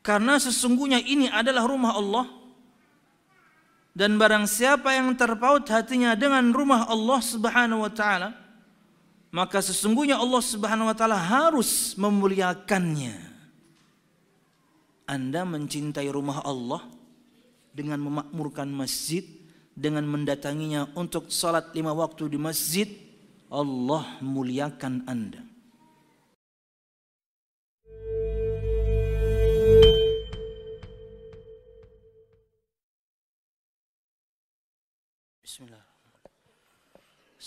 Karena sesungguhnya ini adalah rumah Allah dan barang siapa yang terpaut hatinya dengan rumah Allah Subhanahu wa taala maka sesungguhnya Allah Subhanahu wa taala harus memuliakannya. Anda mencintai rumah Allah dengan memakmurkan masjid dengan mendatanginya untuk salat lima waktu di masjid Allah muliakan Anda.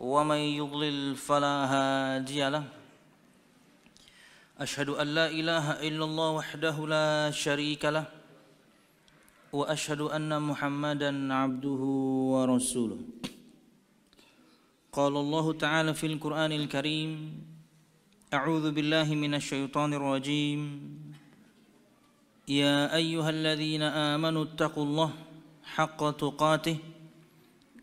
ومن يضلل فلا هادي له. أشهد أن لا إله إلا الله وحده لا شريك له. وأشهد أن محمدا عبده ورسوله. قال الله تعالى في القرآن الكريم أعوذ بالله من الشيطان الرجيم. يا أيها الذين آمنوا اتقوا الله حق تقاته.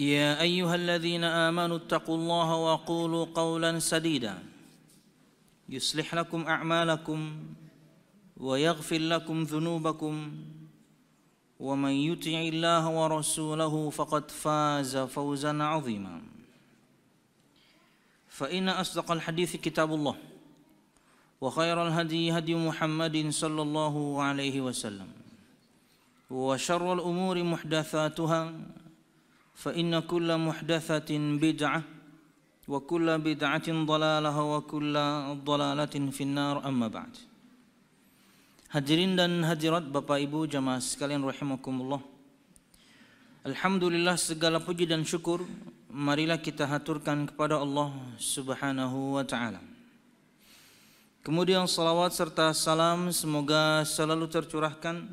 يا أيها الذين آمنوا اتقوا الله وقولوا قولا سديدا. يصلح لكم أعمالكم ويغفر لكم ذنوبكم. ومن يطع الله ورسوله فقد فاز فوزا عظيما. فإن أصدق الحديث كتاب الله وخير الهدي هدي محمد صلى الله عليه وسلم. وشر الأمور محدثاتها فإن كل محدثة بدعة وكل بدعة ضلالة وكل ضلالة في النار أما بعد Hadirin dan hadirat Bapak Ibu jamaah sekalian rahimakumullah. Alhamdulillah segala puji dan syukur marilah kita haturkan kepada Allah Subhanahu wa taala. Kemudian salawat serta salam semoga selalu tercurahkan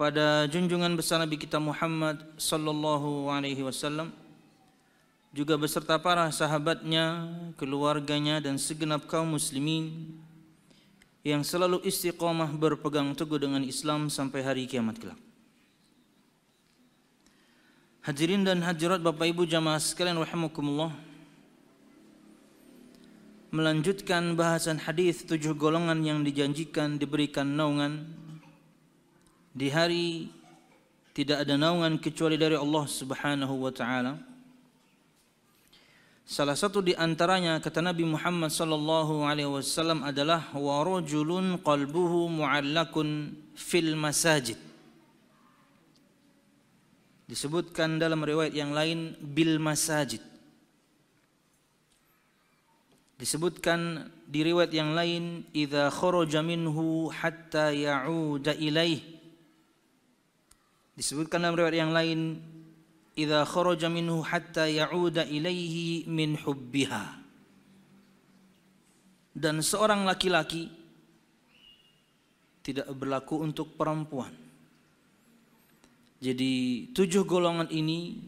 kepada junjungan besar Nabi kita Muhammad sallallahu alaihi wasallam juga beserta para sahabatnya, keluarganya dan segenap kaum muslimin yang selalu istiqomah berpegang teguh dengan Islam sampai hari kiamat kelak. Hadirin dan hadirat Bapak Ibu jamaah sekalian rahimakumullah. Melanjutkan bahasan hadis tujuh golongan yang dijanjikan diberikan naungan di hari tidak ada naungan kecuali dari Allah Subhanahu wa taala. Salah satu di antaranya kata Nabi Muhammad sallallahu alaihi wasallam adalah wa rajulun qalbuhu mu'allakun fil masajid. Disebutkan dalam riwayat yang lain bil masajid. Disebutkan di riwayat yang lain idza kharaja minhu hatta ya'uda ilaih. Disebutkan dalam riwayat yang lain idza kharaja minhu hatta ya'uda ilaihi min hubbiha. Dan seorang laki-laki tidak berlaku untuk perempuan. Jadi tujuh golongan ini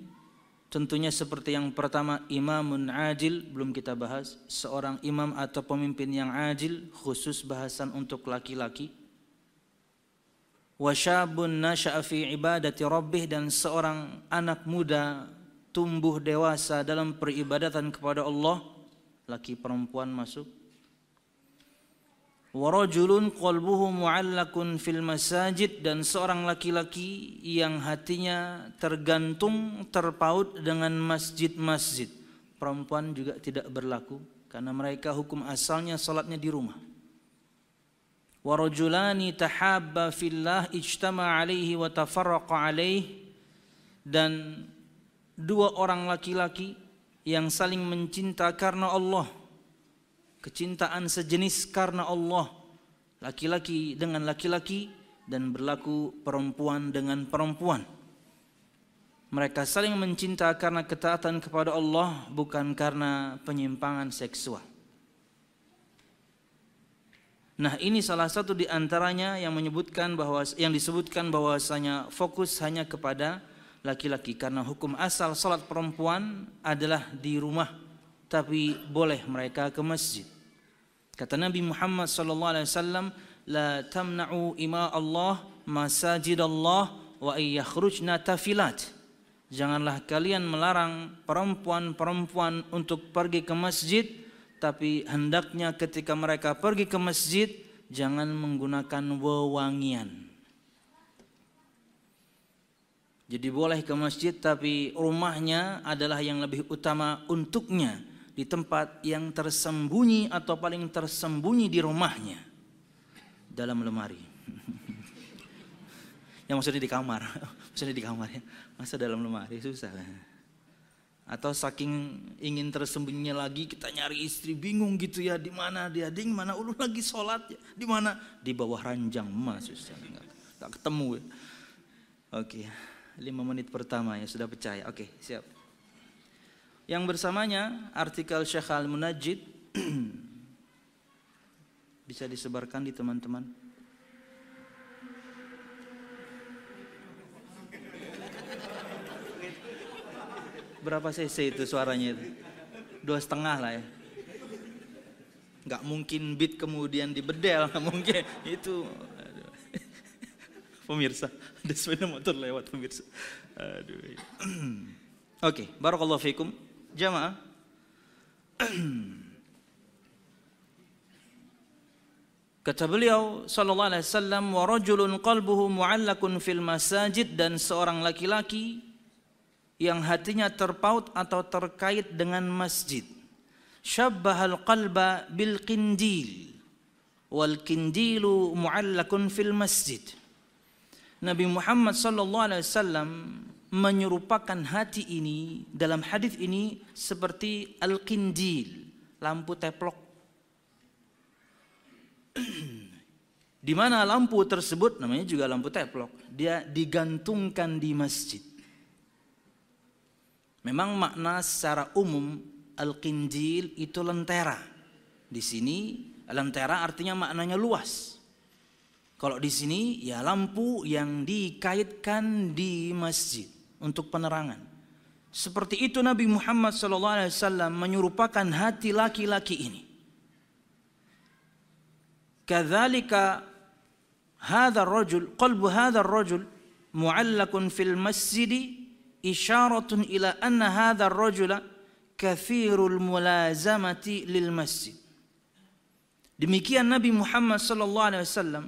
tentunya seperti yang pertama imamun adil belum kita bahas. Seorang imam atau pemimpin yang adil khusus bahasan untuk laki-laki wasyabun nasha'a fi ibadati rabbih dan seorang anak muda tumbuh dewasa dalam peribadatan kepada Allah. Laki perempuan masuk. Warajulun qalbuhu mu'allakun fil masajid dan seorang laki-laki yang hatinya tergantung terpaut dengan masjid-masjid. Perempuan juga tidak berlaku karena mereka hukum asalnya salatnya di rumah warujulani tahabba fillah ijtama alaihi wa tafarraqa alaihi. Dan dua orang laki-laki yang saling mencinta karena Allah kecintaan sejenis karena Allah laki-laki dengan laki-laki dan berlaku perempuan dengan perempuan. Mereka saling mencinta karena ketaatan kepada Allah bukan karena penyimpangan seksual. Nah, ini salah satu di antaranya yang menyebutkan bahwa yang disebutkan bahwasanya fokus hanya kepada laki-laki karena hukum asal salat perempuan adalah di rumah tapi boleh mereka ke masjid. Kata Nabi Muhammad sallallahu alaihi wasallam, "La tamna'u ima Allah masajid Allah wa yakhrujna tafilat." Janganlah kalian melarang perempuan-perempuan untuk pergi ke masjid, tapi hendaknya ketika mereka pergi ke masjid jangan menggunakan wewangian. Jadi boleh ke masjid tapi rumahnya adalah yang lebih utama untuknya di tempat yang tersembunyi atau paling tersembunyi di rumahnya dalam lemari. yang maksudnya di kamar, maksudnya di kamar ya. Masa dalam lemari susah. Atau saking ingin tersembunyinya lagi kita nyari istri bingung gitu ya di mana dia ding mana ulu lagi sholat ya di mana di bawah ranjang mas susah nggak ketemu ya. Oke. Lima menit pertama ya sudah percaya. Oke, siap. Yang bersamanya artikel Syekh Al-Munajjid bisa disebarkan di teman-teman. Berapa cc itu suaranya itu? Dua setengah lah ya. Gak mungkin beat kemudian dibedel, nggak mungkin itu pemirsa. Ada sepeda motor lewat pemirsa. Aduh. Oke, okay, barakallahu fikum. Jamaah. Kata beliau sallallahu alaihi wasallam wa rajulun qalbuhu mu'allakun fil masajid dan seorang laki-laki yang hatinya terpaut atau terkait dengan masjid. Syabbahal qalba bil qindil wal qindilu mu'allakun fil masjid. Nabi Muhammad sallallahu alaihi wasallam menyerupakan hati ini dalam hadis ini seperti al-qindil, lampu teplok. di mana lampu tersebut namanya juga lampu teplok, dia digantungkan di masjid. Memang makna secara umum al-qindil itu lentera. Di sini lentera artinya maknanya luas. Kalau di sini ya lampu yang dikaitkan di masjid untuk penerangan. Seperti itu Nabi Muhammad SAW menyerupakan hati laki-laki ini. Kadzalika hadha rajul qalbu hadha rajul mu'allakun fil masjid isyaratun ila anna hadha rajula kathirul mulazamati lil masjid. Demikian Nabi Muhammad sallallahu alaihi wasallam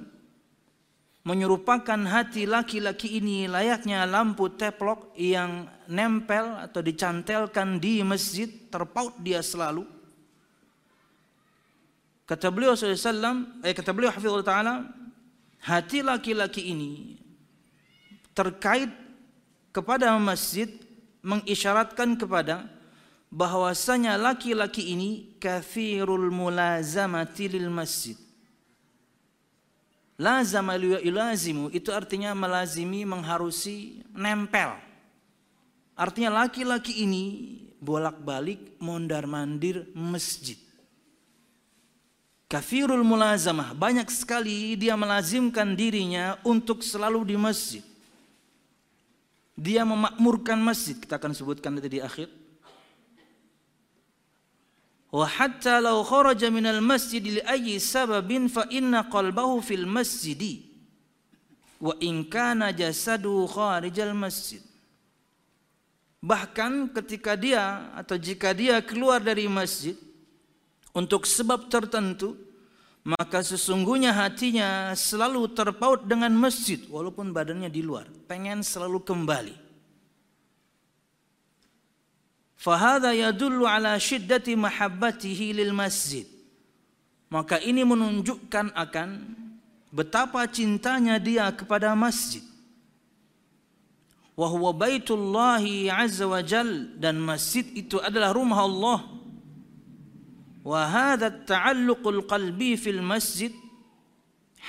menyerupakan hati laki-laki ini layaknya lampu teplok yang nempel atau dicantelkan di masjid, terpaut dia selalu. Kata beliau SAW, eh, kata beliau Hafizul Ta'ala, hati laki-laki ini terkait kepada masjid mengisyaratkan kepada bahwasanya laki-laki ini kafirul mulazamati lil masjid Lazama ilazimu itu artinya melazimi, mengharusi, nempel. Artinya laki-laki ini bolak-balik mondar-mandir masjid. Kafirul mulazamah, banyak sekali dia melazimkan dirinya untuk selalu di masjid. Dia memakmurkan masjid, kita akan sebutkan nanti di akhir. Wa hatta law kharaja minal masjid li ayyi sababin fa inna qalbahu fil masjid. Wa in kana jasadu kharijal masjid. Bahkan ketika dia atau jika dia keluar dari masjid untuk sebab tertentu, maka sesungguhnya hatinya selalu terpaut dengan masjid walaupun badannya di luar, pengen selalu kembali. Fahada yadullu ala syiddati mahabbatihi lil masjid. Maka ini menunjukkan akan betapa cintanya dia kepada masjid. wa huwa baitullahi azza wa jal dan masjid itu adalah rumah Allah hadha at-ta'alluqul qalbi fil masjid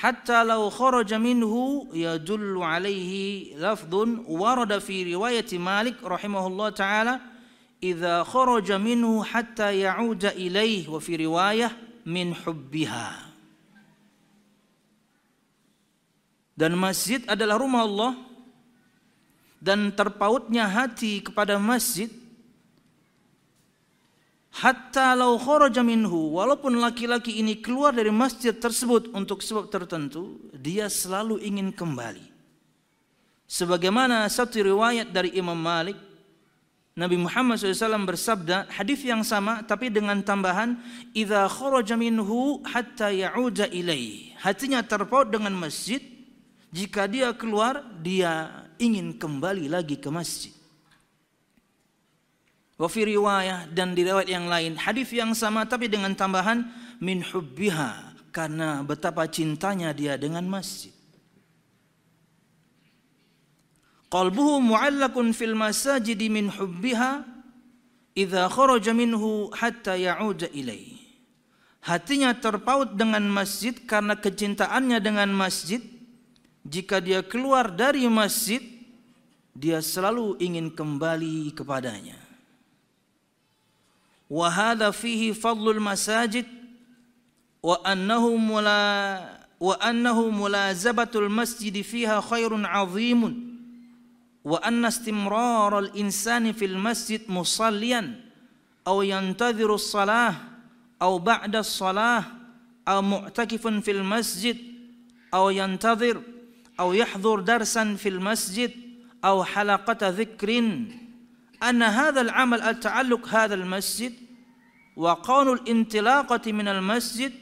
hatta law kharaja minhu yadullu alaihi lafdhun warada fi riwayat Malik rahimahullah taala idza kharaja minhu hatta ya'uda ilaih wa fi riwayah min hubbiha dan masjid adalah rumah Allah dan terpautnya hati kepada masjid Hatta lau kharaja minhu, walaupun laki-laki ini keluar dari masjid tersebut untuk sebab tertentu, dia selalu ingin kembali. Sebagaimana satu riwayat dari Imam Malik, Nabi Muhammad SAW bersabda, hadis yang sama tapi dengan tambahan, "Idza kharaja minhu hatta ya'uda ilaih." Hatinya terpaut dengan masjid, jika dia keluar, dia ingin kembali lagi ke masjid. Wa fi riwayah dan di riwayat yang lain hadis yang sama tapi dengan tambahan min hubbiha karena betapa cintanya dia dengan masjid. Qalbuhu mu'allakun fil masajid min hubbiha idza kharaja minhu hatta ya'uda ilaih. Hatinya terpaut dengan masjid karena kecintaannya dengan masjid. Jika dia keluar dari masjid, dia selalu ingin kembali kepadanya. وهذا فيه فضل المساجد وأنه ملا وأنه ملازبة المسجد فيها خير عظيم وأن استمرار الإنسان في المسجد مصليا أو ينتظر الصلاة أو بعد الصلاة أو معتكف في المسجد أو ينتظر أو يحضر درسا في المسجد أو حلقة ذكر. anna hadzal amal at-ta'alluq masjid wa qaunul intilaqati minal masjid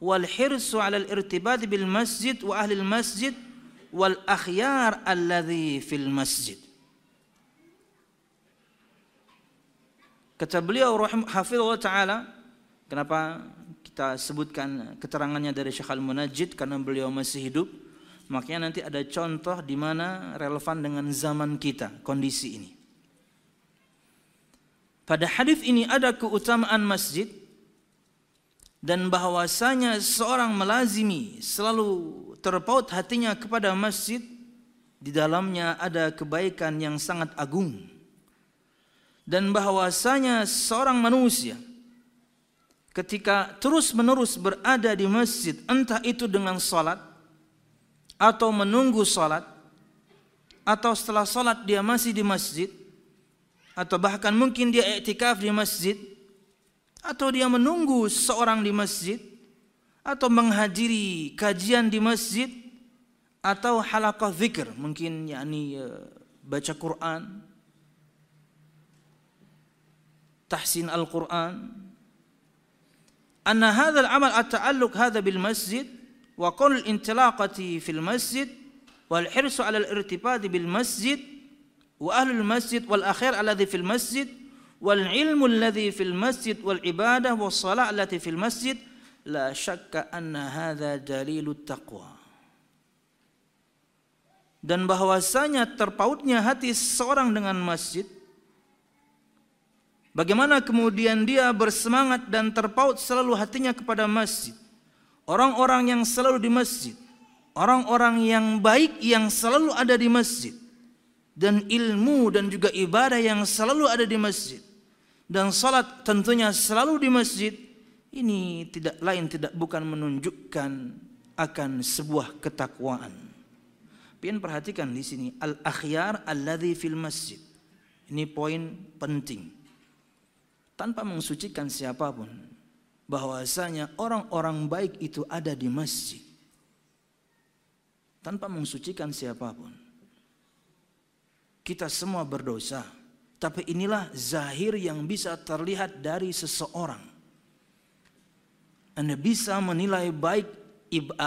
wal masjid Kata beliau hafizullah taala kenapa kita sebutkan keterangannya dari Syekh Al-Munajjid? Karena beliau masih hidup. Makanya nanti ada contoh di mana relevan dengan zaman kita kondisi ini pada hadis ini ada keutamaan masjid dan bahwasanya seorang melazimi selalu terpaut hatinya kepada masjid di dalamnya ada kebaikan yang sangat agung. Dan bahwasanya seorang manusia ketika terus-menerus berada di masjid entah itu dengan salat atau menunggu salat atau setelah salat dia masih di masjid atau bahkan mungkin dia iktikaf di masjid. Atau dia menunggu seorang di masjid. Atau menghadiri kajian di masjid. Atau halaqah zikr mungkin yakni uh, baca Quran. Tahsin Al-Quran. Anna hadha al-amal at-ta'alluq hadha bil masjid. Wa qul al-intilaqati fil masjid. Wal hirsu ala al-irtibat bil masjid wa ahlul masjid wal akhir alladhi fil masjid wal ilmu alladhi fil masjid wal ibadah was salat alladhi fil masjid la syakka anna hadha dalilut taqwa. Dan bahwasanya terpautnya hati seorang dengan masjid bagaimana kemudian dia bersemangat dan terpaut selalu hatinya kepada masjid? Orang-orang yang selalu di masjid orang-orang yang baik yang selalu ada di masjid dan ilmu dan juga ibadah yang selalu ada di masjid dan salat tentunya selalu di masjid ini tidak lain tidak bukan menunjukkan akan sebuah ketakwaan. Pian perhatikan di sini al-akhyar alladhi fil masjid. Ini poin penting. Tanpa mensucikan siapa pun bahwasanya orang-orang baik itu ada di masjid. Tanpa mensucikan siapa pun kita semua berdosa. Tapi inilah zahir yang bisa terlihat dari seseorang. Anda bisa menilai baik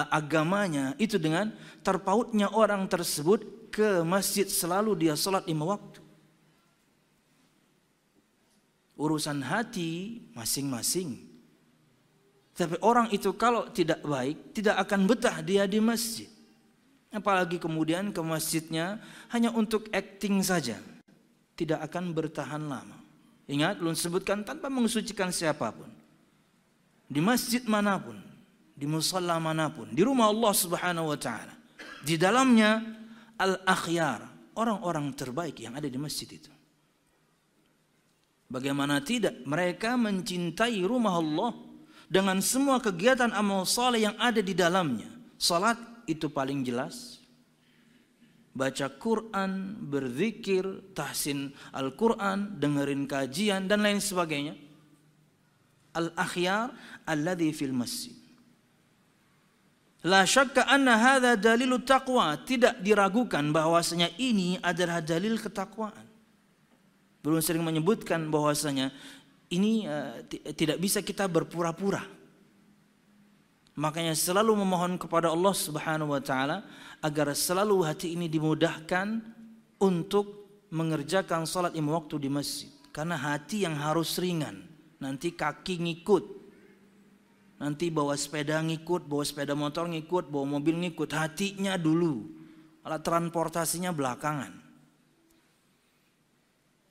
agamanya itu dengan terpautnya orang tersebut ke masjid selalu dia sholat lima waktu. Urusan hati masing-masing. Tapi orang itu kalau tidak baik tidak akan betah dia di masjid. Apalagi kemudian ke masjidnya hanya untuk acting saja. Tidak akan bertahan lama. Ingat, lu sebutkan tanpa mengusucikan siapa pun. Di masjid mana pun, di musalla mana pun, di rumah Allah Subhanahu wa taala. Di dalamnya al-akhyar, orang-orang terbaik yang ada di masjid itu. Bagaimana tidak mereka mencintai rumah Allah dengan semua kegiatan amal saleh yang ada di dalamnya. Salat itu paling jelas. Baca Quran, berzikir, tahsin Al-Quran, dengerin kajian dan lain sebagainya. Al-akhyar alladhi fil masjid. La syakka anna hadha dalilu taqwa. Tidak diragukan bahwasanya ini adalah dalil ketakwaan. Belum sering menyebutkan bahwasanya ini uh, tidak bisa kita berpura-pura. Makanya selalu memohon kepada Allah Subhanahu wa taala agar selalu hati ini dimudahkan untuk mengerjakan salat lima waktu di masjid. Karena hati yang harus ringan, nanti kaki ngikut. Nanti bawa sepeda ngikut, bawa sepeda motor ngikut, bawa mobil ngikut, hatinya dulu. Alat transportasinya belakangan.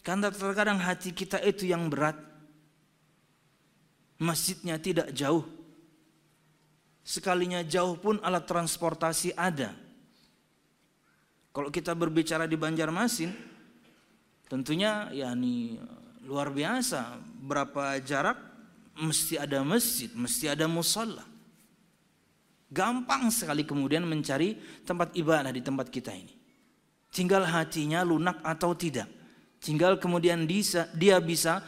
Karena terkadang hati kita itu yang berat. Masjidnya tidak jauh, Sekalinya jauh pun alat transportasi ada. Kalau kita berbicara di Banjarmasin, tentunya ya ini luar biasa. Berapa jarak mesti ada masjid, mesti ada musalla. Gampang sekali kemudian mencari tempat ibadah di tempat kita ini. Tinggal hatinya lunak atau tidak. Tinggal kemudian dia bisa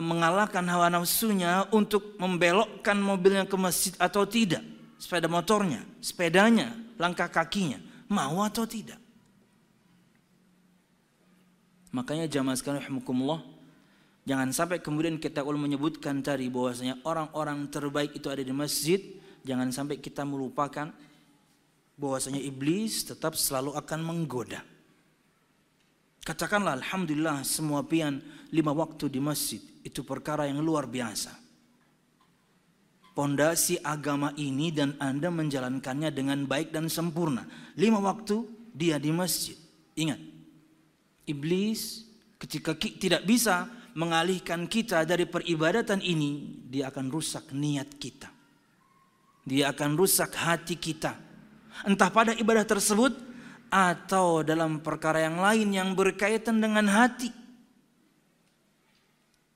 mengalahkan hawa nafsunya untuk membelokkan mobilnya ke masjid atau tidak sepeda motornya, sepedanya, langkah kakinya, mau atau tidak. Makanya jamaah sekalian rahimakumullah, jangan sampai kemudian kita ulun menyebutkan tadi bahwasanya orang-orang terbaik itu ada di masjid, jangan sampai kita melupakan bahwasanya iblis tetap selalu akan menggoda. Katakanlah alhamdulillah semua pian lima waktu di masjid itu perkara yang luar biasa pondasi agama ini dan Anda menjalankannya dengan baik dan sempurna. Lima waktu dia di masjid. Ingat, iblis ketika tidak bisa mengalihkan kita dari peribadatan ini, dia akan rusak niat kita. Dia akan rusak hati kita. Entah pada ibadah tersebut atau dalam perkara yang lain yang berkaitan dengan hati.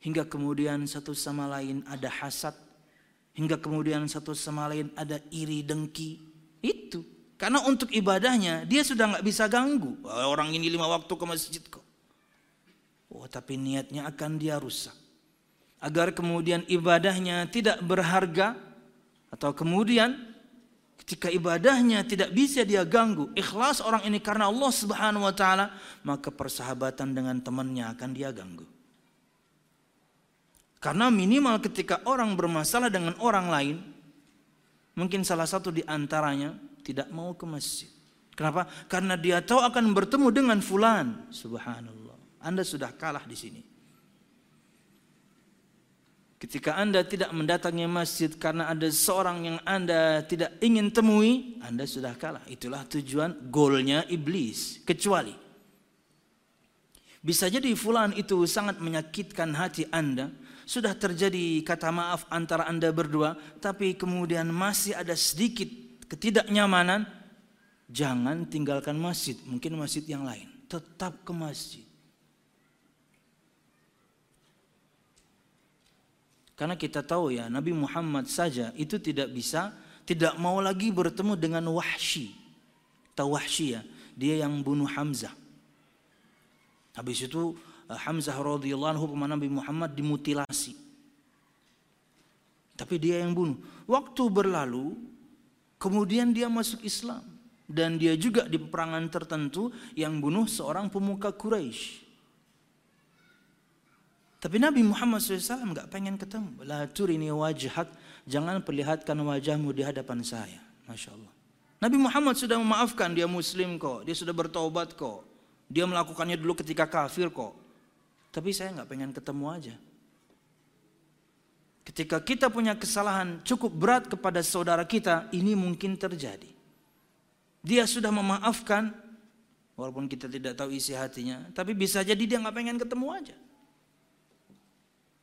Hingga kemudian satu sama lain ada hasad, Hingga kemudian satu sama lain ada iri dengki. Itu. Karena untuk ibadahnya dia sudah nggak bisa ganggu. Orang ini lima waktu ke masjid kok. Oh tapi niatnya akan dia rusak. Agar kemudian ibadahnya tidak berharga. Atau kemudian ketika ibadahnya tidak bisa dia ganggu. Ikhlas orang ini karena Allah subhanahu wa ta'ala. Maka persahabatan dengan temannya akan dia ganggu. Karena minimal ketika orang bermasalah dengan orang lain, mungkin salah satu di antaranya tidak mau ke masjid. Kenapa? Karena dia tahu akan bertemu dengan fulan. Subhanallah. Anda sudah kalah di sini. Ketika Anda tidak mendatangi masjid karena ada seorang yang Anda tidak ingin temui, Anda sudah kalah. Itulah tujuan golnya iblis. Kecuali bisa jadi fulan itu sangat menyakitkan hati Anda sudah terjadi kata maaf antara Anda berdua, tapi kemudian masih ada sedikit ketidaknyamanan, jangan tinggalkan masjid, mungkin masjid yang lain. Tetap ke masjid. Karena kita tahu ya, Nabi Muhammad saja itu tidak bisa, tidak mau lagi bertemu dengan Wahsy. Tahu Wahsy ya, dia yang bunuh Hamzah. Habis itu Eh, Hamzah radhiyallahu anhu pemanah Nabi Muhammad dimutilasi. Tapi dia yang bunuh. Waktu berlalu, kemudian dia masuk Islam dan dia juga di peperangan tertentu yang bunuh seorang pemuka Quraisy. Tapi Nabi Muhammad SAW nggak pengen ketemu. La turini wajhak, jangan perlihatkan wajahmu di hadapan saya. Masya Allah. Nabi Muhammad sudah memaafkan dia muslim kok, dia sudah bertobat kok. Dia melakukannya dulu ketika kafir kok. Tapi saya nggak pengen ketemu aja. Ketika kita punya kesalahan cukup berat kepada saudara kita, ini mungkin terjadi. Dia sudah memaafkan, walaupun kita tidak tahu isi hatinya, tapi bisa jadi dia nggak pengen ketemu aja.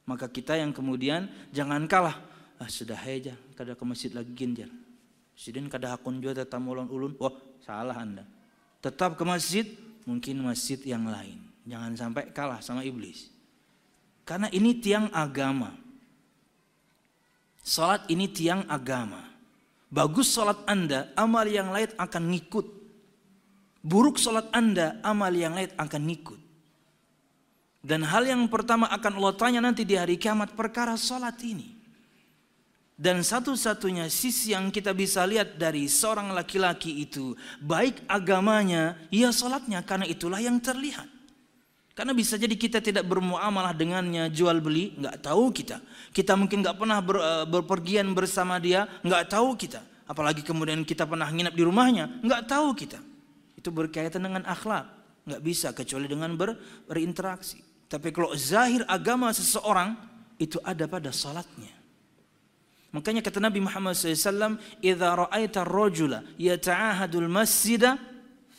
Maka kita yang kemudian jangan kalah. Ah sudah aja, kada ke masjid lagi ginjar. Sidin kada hakun juga tetap ulun ulun. Wah salah anda. Tetap ke masjid, mungkin masjid yang lain. Jangan sampai kalah sama iblis. Karena ini tiang agama. Salat ini tiang agama. Bagus salat anda, amal yang lain akan ngikut. Buruk salat anda, amal yang lain akan ngikut. Dan hal yang pertama akan Allah tanya nanti di hari kiamat perkara salat ini. Dan satu-satunya sisi yang kita bisa lihat dari seorang laki-laki itu baik agamanya, ya salatnya karena itulah yang terlihat. Karena bisa jadi kita tidak bermuamalah dengannya jual beli, nggak tahu kita. Kita mungkin nggak pernah ber, uh, berpergian bersama dia, nggak tahu kita. Apalagi kemudian kita pernah nginap di rumahnya, nggak tahu kita. Itu berkaitan dengan akhlak, nggak bisa kecuali dengan ber, berinteraksi. Tapi kalau zahir agama seseorang itu ada pada salatnya. Makanya kata Nabi Muhammad SAW, "Idza ra'aita ar-rajula yata'ahadul masjida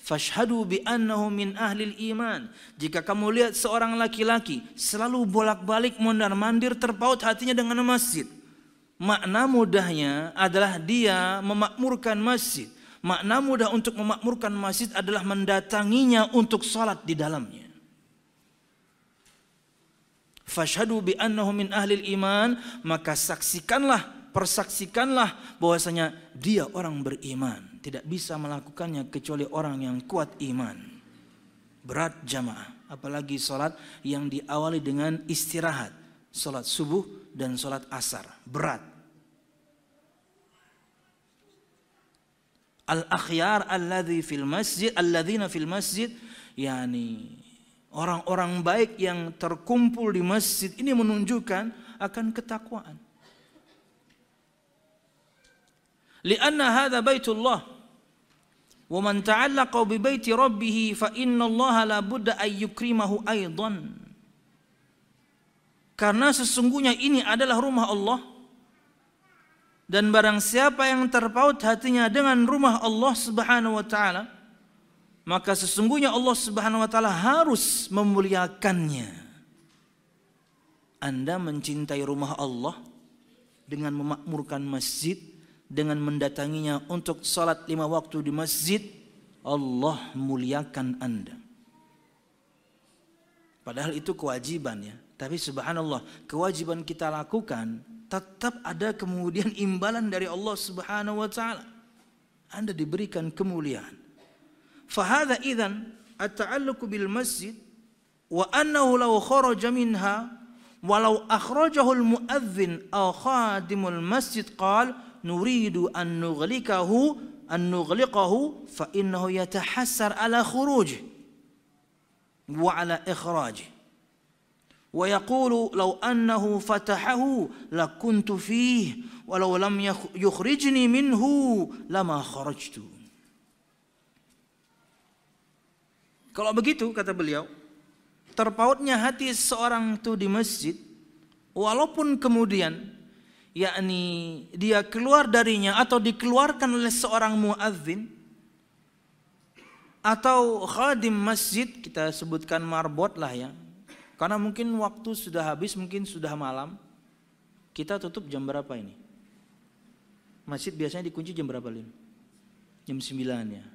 fashhadu bi annahu min ahli iman." Jika kamu lihat seorang laki-laki selalu bolak-balik mondar-mandir terpaut hatinya dengan masjid, makna mudahnya adalah dia memakmurkan masjid. Makna mudah untuk memakmurkan masjid adalah mendatanginya untuk salat di dalamnya fashhadu bi annahu min ahli iman maka saksikanlah persaksikanlah bahwasanya dia orang beriman. Tidak bisa melakukannya kecuali orang yang kuat iman. Berat jamaah apalagi salat yang diawali dengan istirahat. Salat subuh dan salat asar. Berat. Al akhyar alladhi fil masjid alladzina fil masjid yani Orang-orang baik yang terkumpul di masjid ini menunjukkan akan ketakwaan. Lianna hadha baitullah. Wa man ta'allaqa bi baiti rabbih fa inna Allah la budda ay yukrimahu. Karena sesungguhnya ini adalah rumah Allah dan barang siapa yang terpaut hatinya dengan rumah Allah Subhanahu wa taala maka sesungguhnya Allah Subhanahu wa taala harus memuliakannya. Anda mencintai rumah Allah dengan memakmurkan masjid, dengan mendatanginya untuk salat lima waktu di masjid, Allah muliakan Anda. Padahal itu kewajiban ya. Tapi subhanallah, kewajiban kita lakukan tetap ada kemudian imbalan dari Allah Subhanahu wa taala. Anda diberikan kemuliaan. فهذا إذن التعلق بالمسجد وأنه لو خرج منها ولو أخرجه المؤذن أو خادم المسجد قال نريد أن نغلقه أن نغلقه فإنه يتحسر على خروجه وعلى إخراجه. ويقول لو أنه فتحه لكنت فيه ولو لم يخرجني منه لما خرجت. Kalau begitu kata beliau, terpautnya hati seorang itu di masjid, walaupun kemudian yakni dia keluar darinya atau dikeluarkan oleh seorang muadzin atau khadim masjid kita sebutkan marbot lah ya. Karena mungkin waktu sudah habis mungkin sudah malam kita tutup jam berapa ini? Masjid biasanya dikunci jam berapa Lin? jam 9 ya.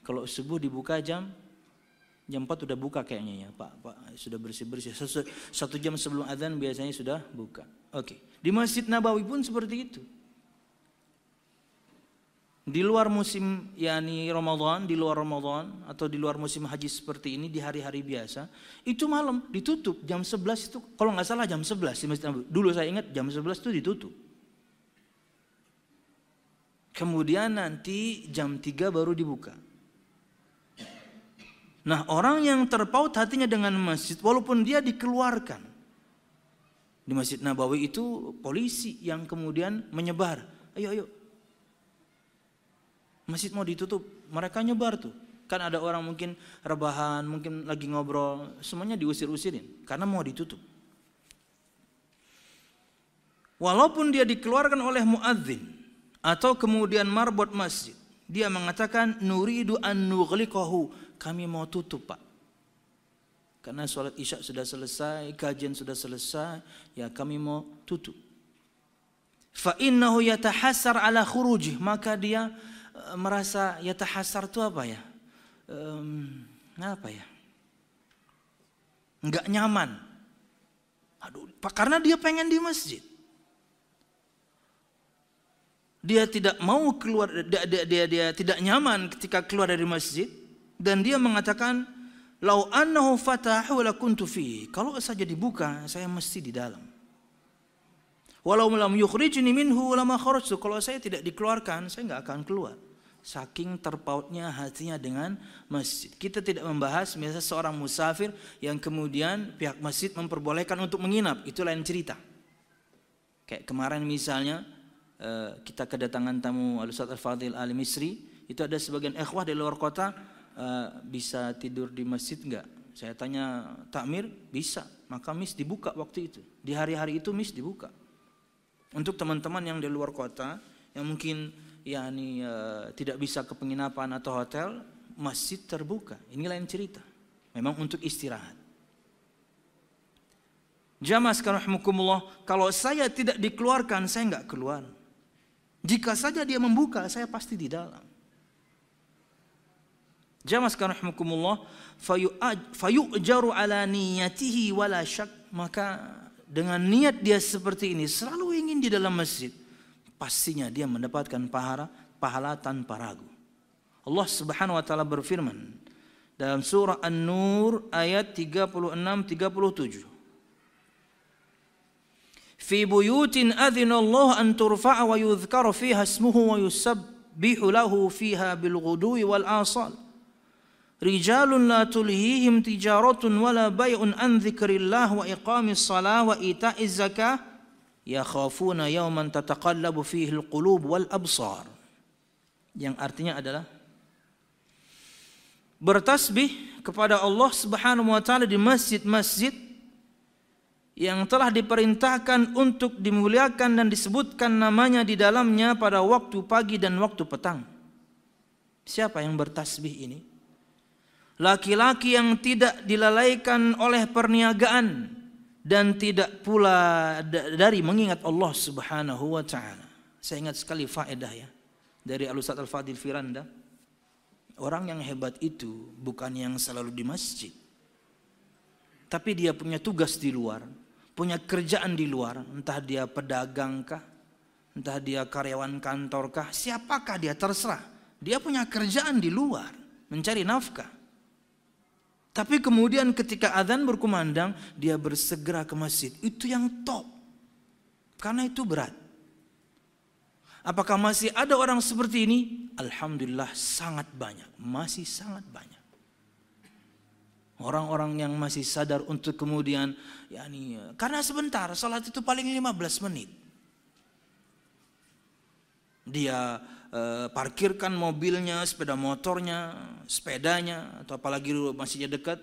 Kalau subuh dibuka jam Jam 4 sudah buka kayaknya ya, Pak. Pak sudah bersih-bersih. Satu, satu jam sebelum adzan biasanya sudah buka. Oke. Di Masjid Nabawi pun seperti itu. Di luar musim yakni Ramadan, di luar Ramadan atau di luar musim haji seperti ini di hari-hari biasa, itu malam ditutup jam 11 itu kalau nggak salah jam 11 di Masjid Nabawi. Dulu saya ingat jam 11 itu ditutup. Kemudian nanti jam 3 baru dibuka. Nah orang yang terpaut hatinya dengan masjid walaupun dia dikeluarkan. Di Masjid Nabawi itu polisi yang kemudian menyebar. Ayo ayo. Masjid mau ditutup. Mereka nyebar tuh. Kan ada orang mungkin rebahan, mungkin lagi ngobrol. Semuanya diusir-usirin. Karena mau ditutup. Walaupun dia dikeluarkan oleh muadzin atau kemudian marbot masjid Dia mengatakan nuridu an nughliqahu. Kami mau tutup, Pak. Karena sholat isya sudah selesai, kajian sudah selesai, ya kami mau tutup. Fa innahu yatahassar ala khurujih, maka dia uh, merasa yatahassar itu apa ya? Um, apa ya? Enggak nyaman. Aduh, Pak, karena dia pengen di masjid. Dia tidak mau keluar, dia, dia, dia, dia tidak nyaman ketika keluar dari masjid. Dan dia mengatakan, Lau annahu fatahu lakuntu fi. Kalau saja dibuka, saya mesti di dalam. Walau lam yukhrijni minhu lama kharajtu. Kalau saya tidak dikeluarkan, saya nggak akan keluar. Saking terpautnya hatinya dengan masjid. Kita tidak membahas misalnya seorang musafir yang kemudian pihak masjid memperbolehkan untuk menginap. Itu lain cerita. Kayak kemarin misalnya eh, kita kedatangan tamu Al-Ustaz Al-Fadhil Al-Misri. Itu ada sebagian ikhwah di luar kota Eh, bisa tidur di masjid enggak? Saya tanya takmir, bisa. Maka mis dibuka waktu itu. Di hari-hari itu mis dibuka. Untuk teman-teman yang di luar kota, yang mungkin ya ini uh, tidak bisa ke penginapan atau hotel, masjid terbuka. Ini lain cerita. Memang untuk istirahat. Jamaah sekarang kalau saya tidak dikeluarkan, saya enggak keluar. Jika saja dia membuka, saya pasti di dalam. Jamaah sekarang rahmukumullah fayu'jaru ala niyatihi wala syak. Maka dengan niat dia seperti ini selalu ingin di dalam masjid pastinya dia mendapatkan pahala pahala tanpa ragu. Allah Subhanahu wa taala berfirman dalam surah An-Nur ayat 36 37 Fi buyutin adzina Allah an turfa'a wa yudhkara fiha ismuhu wa yusabbihu lahu fiha bil ghudwi wal asal rijalun la tulhihim tijaratun wala bay'un an dzikrillah wa iqamis salah wa ita'iz zakah yakhafuna yawman tataqallabu fihi alqulub wal absar yang artinya adalah bertasbih kepada Allah Subhanahu wa taala di masjid-masjid yang telah diperintahkan untuk dimuliakan dan disebutkan namanya di dalamnya pada waktu pagi dan waktu petang. Siapa yang bertasbih ini? Laki-laki yang tidak dilalaikan oleh perniagaan dan tidak pula dari mengingat Allah Subhanahu wa taala. Saya ingat sekali faedah ya dari Al Ustaz Al Fadil Firanda. Orang yang hebat itu bukan yang selalu di masjid. Tapi dia punya tugas di luar, punya kerjaan di luar, entah dia pedagang kah, entah dia karyawan kantor kah, siapakah dia terserah. Dia punya kerjaan di luar, mencari nafkah. Tapi kemudian ketika adzan berkumandang, dia bersegera ke masjid. Itu yang top. Karena itu berat. Apakah masih ada orang seperti ini? Alhamdulillah sangat banyak. Masih sangat banyak. Orang-orang yang masih sadar untuk kemudian yakni karena sebentar salat itu paling 15 menit. Dia Eh, parkirkan mobilnya, sepeda motornya, sepedanya, atau apalagi masihnya dekat.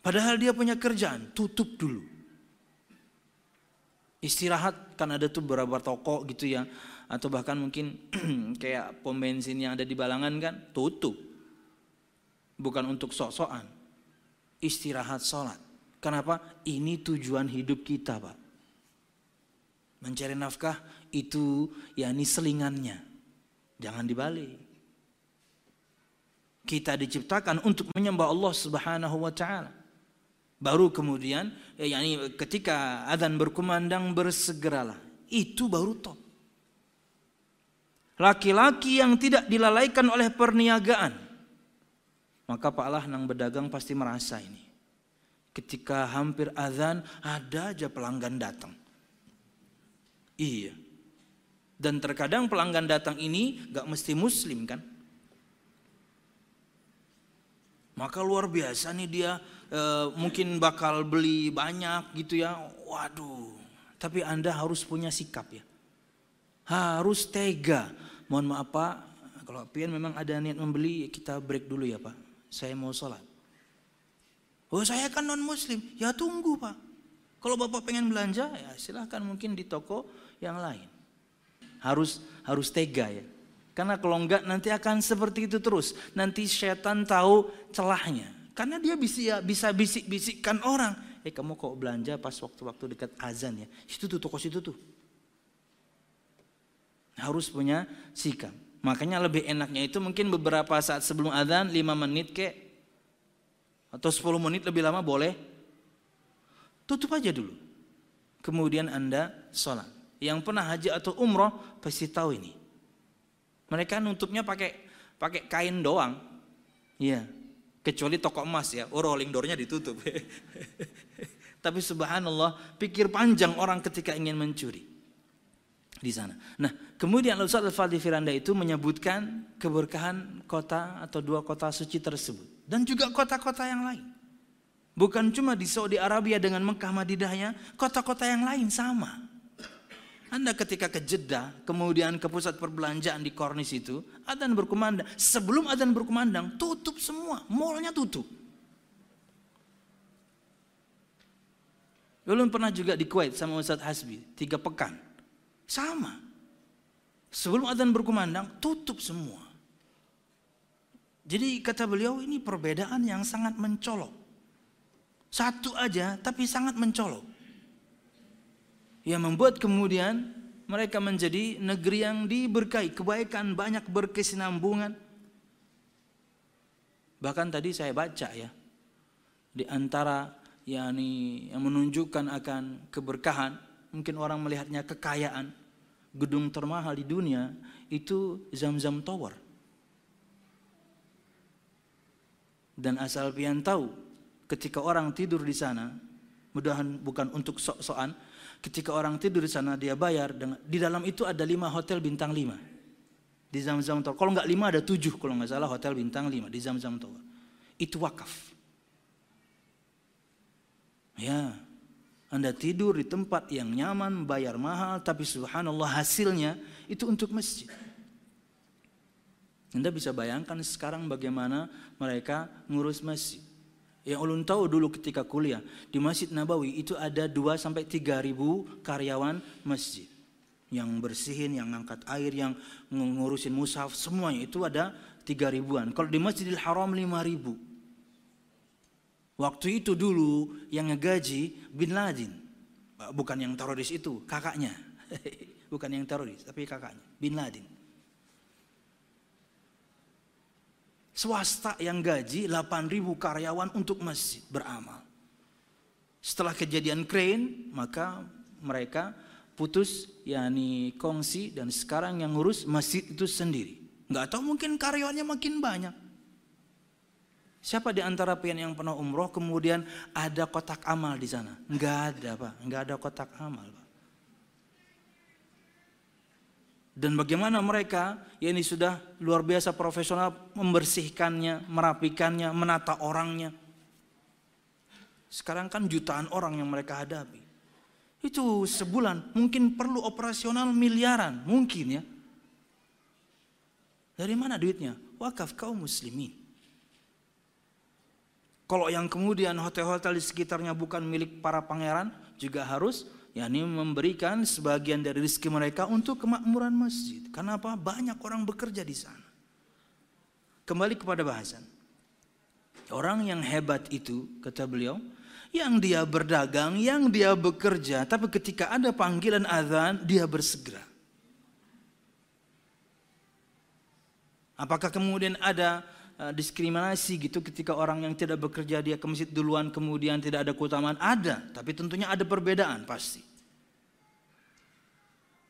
Padahal dia punya kerjaan, tutup dulu. Istirahat, kan ada tuh beberapa toko gitu ya. Atau bahkan mungkin kayak pom bensin yang ada di Balangan kan, tutup. Bukan untuk sok-sokan. Istirahat sholat. Kenapa? Ini tujuan hidup kita Pak. Mencari nafkah itu yakni selingannya. Jangan dibalik. Kita diciptakan untuk menyembah Allah Subhanahu wa taala. Baru kemudian ya, yakni ketika azan berkumandang bersegeralah. Itu baru top. Laki-laki yang tidak dilalaikan oleh perniagaan. Maka Pak Allah nang berdagang pasti merasa ini. Ketika hampir azan ada aja pelanggan datang. Iya. Dan terkadang pelanggan datang ini gak mesti muslim kan. Maka luar biasa nih dia e, mungkin bakal beli banyak gitu ya. Waduh. Tapi Anda harus punya sikap ya. Harus tega. Mohon maaf Pak, kalau pian memang ada niat membeli, kita break dulu ya Pak. Saya mau sholat. Oh saya kan non muslim, ya tunggu Pak. Kalau Bapak pengen belanja, ya silahkan mungkin di toko yang lain. Harus harus tega ya. Karena kalau enggak nanti akan seperti itu terus. Nanti setan tahu celahnya. Karena dia bisa bisa bisik-bisikkan orang. Eh kamu kok belanja pas waktu-waktu dekat azan ya. Itu tuh toko situ tuh. Harus punya sikap. Makanya lebih enaknya itu mungkin beberapa saat sebelum azan 5 menit kek. Atau 10 menit lebih lama boleh. Tutup aja dulu. Kemudian Anda sholat. Yang pernah haji atau umroh pasti tahu ini. Mereka nutupnya pakai pakai kain doang. Iya. Kecuali toko emas ya, oh rolling doornya ditutup. Tapi subhanallah, pikir panjang orang ketika ingin mencuri di sana. Nah, kemudian Ustaz Al-Fadhi Firanda itu menyebutkan keberkahan kota atau dua kota suci tersebut dan juga kota-kota yang lain. Bukan cuma di Saudi Arabia dengan Mekah Madinahnya, kota-kota yang lain sama. Anda ketika ke Jeddah, kemudian ke pusat perbelanjaan di Kornis itu, adzan berkumandang. Sebelum adzan berkumandang, tutup semua, mallnya tutup. Belum pernah juga di Kuwait sama Ustaz Hasbi, tiga pekan. Sama. Sebelum adzan berkumandang, tutup semua. Jadi kata beliau ini perbedaan yang sangat mencolok. Satu aja tapi sangat mencolok yang membuat kemudian mereka menjadi negeri yang diberkahi, kebaikan banyak berkesinambungan. Bahkan tadi saya baca ya, di antara yakni yang menunjukkan akan keberkahan, mungkin orang melihatnya kekayaan, gedung termahal di dunia itu Zam-Zam Tower. Dan asal pian tahu, ketika orang tidur di sana, mudahan bukan untuk sok-sokan, Ketika orang tidur di sana dia bayar di dalam itu ada lima hotel bintang lima di Zam-Zam Tower. Kalau nggak lima ada tujuh kalau nggak salah hotel bintang lima di Zam-Zam Tower. Itu wakaf. Ya, anda tidur di tempat yang nyaman, bayar mahal, tapi subhanallah hasilnya itu untuk masjid. Anda bisa bayangkan sekarang bagaimana mereka ngurus masjid. Yang ulun tahu dulu ketika kuliah di Masjid Nabawi itu ada 2 sampai 3 ribu karyawan masjid. Yang bersihin, yang ngangkat air, yang ngurusin mushaf, semuanya itu ada 3 ribuan. Kalau di Masjidil Haram 5 ribu. Waktu itu dulu yang ngegaji Bin Laden. Bukan yang teroris itu, kakaknya. Bukan yang teroris, tapi kakaknya. Bin Laden. Swasta yang gaji 8 ribu karyawan untuk masjid beramal. Setelah kejadian crane, maka mereka putus yakni kongsi dan sekarang yang ngurus masjid itu sendiri. Nggak tahu mungkin karyawannya makin banyak. Siapa di antara pian yang pernah umroh kemudian ada kotak amal di sana? Nggak ada pak, nggak ada kotak amal pak. Dan bagaimana mereka ya ini sudah luar biasa profesional membersihkannya, merapikannya, menata orangnya. Sekarang kan jutaan orang yang mereka hadapi. Itu sebulan mungkin perlu operasional miliaran, mungkin ya. Dari mana duitnya? Wakaf kaum muslimin. Kalau yang kemudian hotel-hotel di sekitarnya bukan milik para pangeran, juga harus yakni memberikan sebagian dari rezeki mereka untuk kemakmuran masjid. Karena apa? Banyak orang bekerja di sana. Kembali kepada bahasan. Orang yang hebat itu, kata beliau, yang dia berdagang, yang dia bekerja, tapi ketika ada panggilan azan, dia bersegera. Apakah kemudian ada uh, diskriminasi gitu ketika orang yang tidak bekerja dia ke masjid duluan kemudian tidak ada keutamaan? Ada, tapi tentunya ada perbedaan pasti.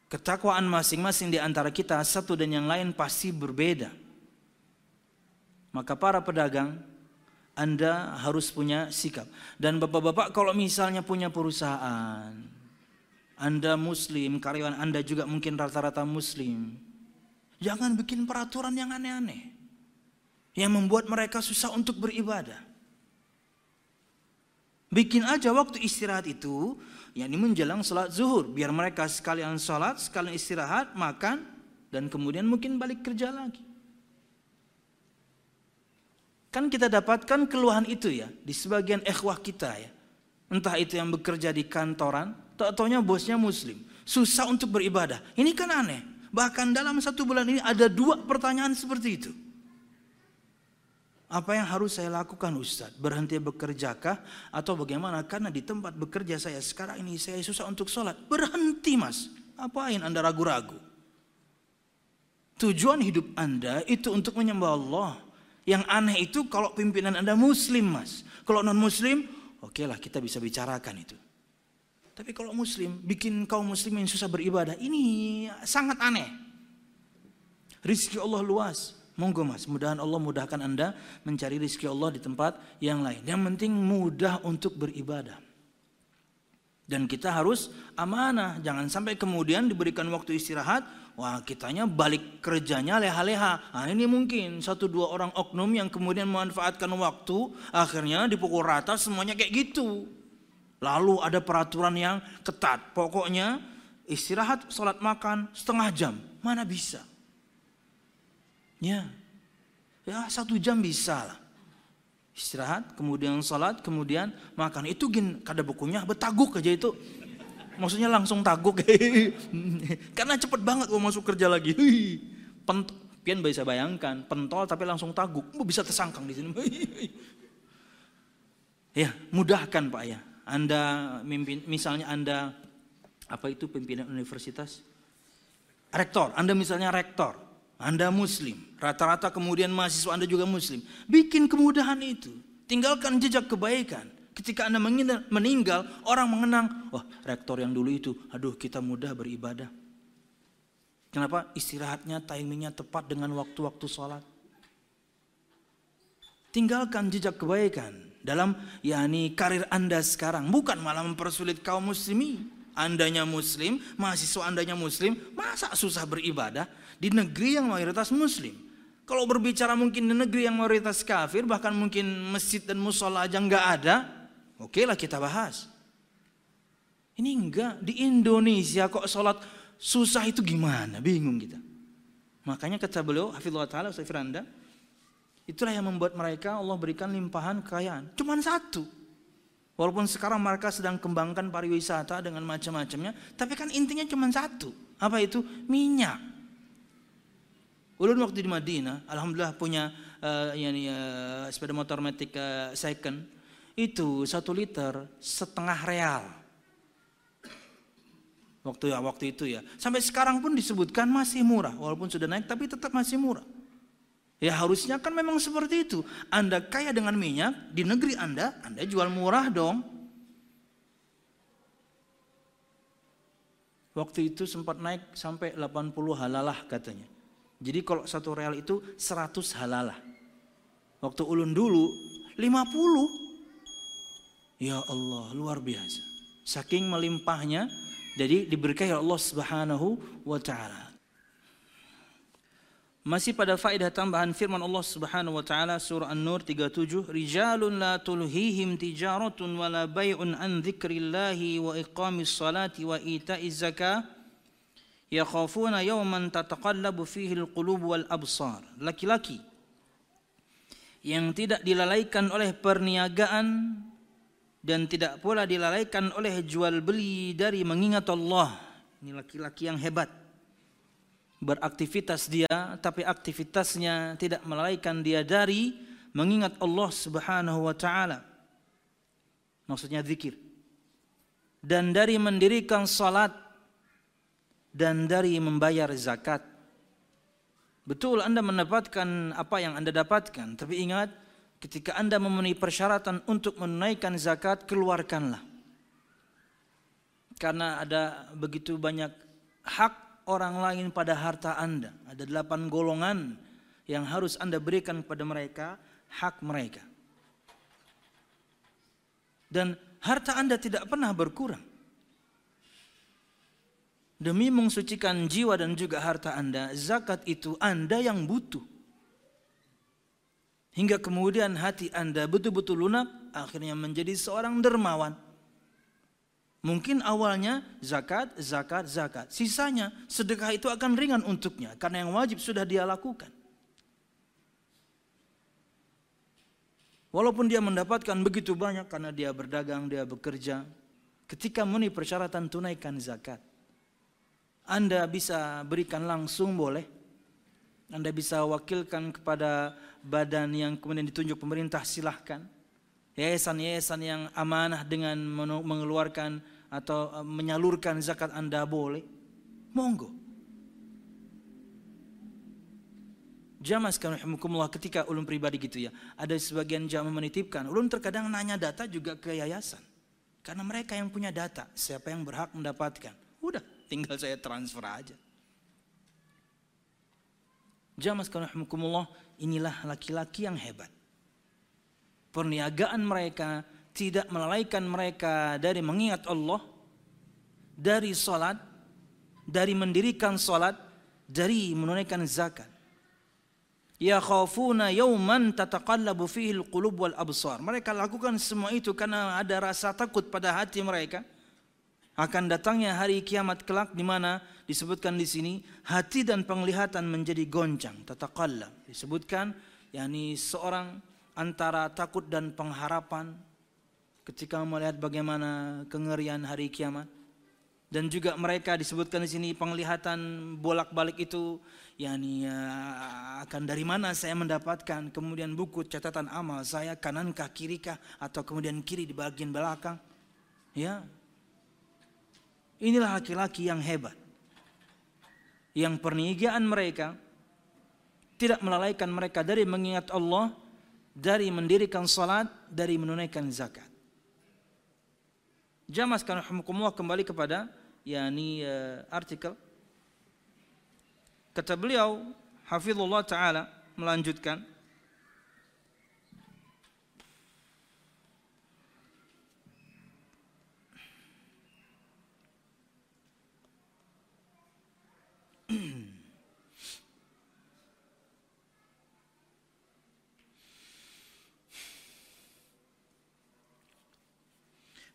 Ketakwaan masing-masing di antara kita satu dan yang lain pasti berbeda. Maka para pedagang Anda harus punya sikap. Dan bapak-bapak kalau misalnya punya perusahaan, Anda muslim, karyawan Anda juga mungkin rata-rata muslim. Jangan bikin peraturan yang aneh-aneh. Yang membuat mereka susah untuk beribadah. Bikin aja waktu istirahat itu yakni menjelang sholat zuhur. Biar mereka sekalian sholat sekalian istirahat makan dan kemudian mungkin balik kerja lagi. Kan kita dapatkan keluhan itu ya di sebagian ikhwah kita ya. Entah itu yang bekerja di kantoran tak taunya bosnya muslim. Susah untuk beribadah. Ini kan aneh. Bahkan dalam satu bulan ini ada dua pertanyaan seperti itu. Apa yang harus saya lakukan Ustadz? Berhenti bekerjakah? Atau bagaimana? Karena di tempat bekerja saya sekarang ini saya susah untuk sholat. Berhenti mas. Apain anda ragu-ragu? Tujuan hidup anda itu untuk menyembah Allah. Yang aneh itu kalau pimpinan anda muslim mas. Kalau non muslim, oke okay lah kita bisa bicarakan itu. Tapi kalau muslim, bikin kaum muslimin susah beribadah, ini sangat aneh. Rizki Allah luas. Monggo mas, mudahan Allah mudahkan anda mencari rizki Allah di tempat yang lain. Yang penting mudah untuk beribadah. Dan kita harus amanah, jangan sampai kemudian diberikan waktu istirahat, wah kitanya balik kerjanya leha-leha. Nah ini mungkin satu dua orang oknum yang kemudian memanfaatkan waktu, akhirnya dipukul rata semuanya kayak gitu. Lalu ada peraturan yang ketat, pokoknya istirahat, sholat makan setengah jam, mana bisa. Ya, ya satu jam bisa lah. Istirahat, kemudian sholat, kemudian makan. Itu gin kada bukunya betaguk aja itu. Maksudnya langsung taguk. Karena cepet banget mau masuk kerja lagi. Pent Pian bisa bayangkan, pentol tapi langsung taguk. Bisa tersangkang di sini. ya, mudahkan Pak ya. Anda mimpin, misalnya Anda apa itu pimpinan universitas? Rektor, Anda misalnya rektor. Anda muslim, rata-rata kemudian mahasiswa Anda juga muslim. Bikin kemudahan itu. Tinggalkan jejak kebaikan. Ketika Anda meninggal, orang mengenang, wah rektor yang dulu itu, aduh kita mudah beribadah. Kenapa? Istirahatnya, timingnya tepat dengan waktu-waktu sholat. Tinggalkan jejak kebaikan dalam yakni karir Anda sekarang. Bukan malah mempersulit kaum muslimin. Andanya muslim, mahasiswa andanya muslim, masa susah beribadah? Di negeri yang mayoritas muslim. Kalau berbicara mungkin di negeri yang mayoritas kafir, bahkan mungkin masjid dan musola aja nggak ada, oke lah kita bahas. Ini enggak, di Indonesia kok sholat susah itu gimana, bingung kita. Makanya kata beliau, Hafizullah Ta'ala, Ustaz Firanda, itulah yang membuat mereka Allah berikan limpahan kekayaan. Cuman satu. Walaupun sekarang mereka sedang kembangkan pariwisata dengan macam-macamnya, tapi kan intinya cuma satu. Apa itu? Minyak. Ulun waktu di Madinah, alhamdulillah punya uh, yani, uh, sepeda motor matic uh, second, itu satu liter setengah real. Waktu ya waktu itu ya. Sampai sekarang pun disebutkan masih murah, walaupun sudah naik tapi tetap masih murah. Ya harusnya kan memang seperti itu. Anda kaya dengan minyak di negeri Anda, Anda jual murah dong. Waktu itu sempat naik sampai 80 halalah katanya. Jadi kalau satu real itu 100 halalah. Waktu ulun dulu 50. Ya Allah, luar biasa. Saking melimpahnya, jadi diberkahi Allah Subhanahu wa taala. Masih pada faedah tambahan firman Allah Subhanahu wa taala surah An-Nur 37, "Rijalun la tulhihim tijaratun wala bai'un an dzikrillahi wa iqamis salati wa ita'iz zakah." Yakhafuna yawman tataqallabu fihi alqulub wal absar. Laki-laki yang tidak dilalaikan oleh perniagaan dan tidak pula dilalaikan oleh jual beli dari mengingat Allah. Ini laki-laki yang hebat. Beraktivitas dia tapi aktivitasnya tidak melalaikan dia dari mengingat Allah Subhanahu wa taala. Maksudnya zikir. Dan dari mendirikan salat dan dari membayar zakat. Betul Anda mendapatkan apa yang Anda dapatkan, tapi ingat ketika Anda memenuhi persyaratan untuk menunaikan zakat, keluarkanlah. Karena ada begitu banyak hak orang lain pada harta Anda. Ada delapan golongan yang harus Anda berikan kepada mereka, hak mereka. Dan harta Anda tidak pernah berkurang demi mensucikan jiwa dan juga harta Anda, zakat itu Anda yang butuh. Hingga kemudian hati Anda betul-betul lunak, akhirnya menjadi seorang dermawan. Mungkin awalnya zakat, zakat, zakat. Sisanya sedekah itu akan ringan untuknya karena yang wajib sudah dia lakukan. Walaupun dia mendapatkan begitu banyak karena dia berdagang, dia bekerja. Ketika memenuhi persyaratan tunaikan zakat Anda bisa berikan langsung boleh. Anda bisa wakilkan kepada badan yang kemudian ditunjuk pemerintah silahkan. Yayasan-yayasan yang amanah dengan mengeluarkan atau eh, menyalurkan zakat Anda boleh. Monggo. Jamaah sekalian ketika ulun pribadi gitu ya. Ada sebagian jamaah menitipkan. Ulun terkadang nanya data juga ke yayasan. Karena mereka yang punya data. Siapa yang berhak mendapatkan. Udah tinggal saya transfer aja. Jamaah sekalian inilah laki-laki yang hebat. Perniagaan mereka tidak melalaikan mereka dari mengingat Allah. Dari salat. Dari mendirikan salat. Dari menunaikan zakat Ya khafuna yawman tataqallabu fihi al-qulub wal absar. Mereka lakukan semua itu karena ada rasa takut pada hati mereka akan datangnya hari kiamat kelak di mana disebutkan di sini hati dan penglihatan menjadi goncang tataqallab. Disebutkan yakni seorang antara takut dan pengharapan ketika melihat bagaimana kengerian hari kiamat dan juga mereka disebutkan di sini penglihatan bolak-balik itu yakni ya, akan dari mana saya mendapatkan kemudian buku catatan amal saya kanankah kirikah atau kemudian kiri di bagian belakang ya inilah laki-laki yang hebat. Yang perniagaan mereka tidak melalaikan mereka dari mengingat Allah dari mendirikan salat dari menunaikan zakat. Jamaah sekalian kembali kepada yakni uh, artikel. Kata beliau, Hafizullah Ta'ala melanjutkan,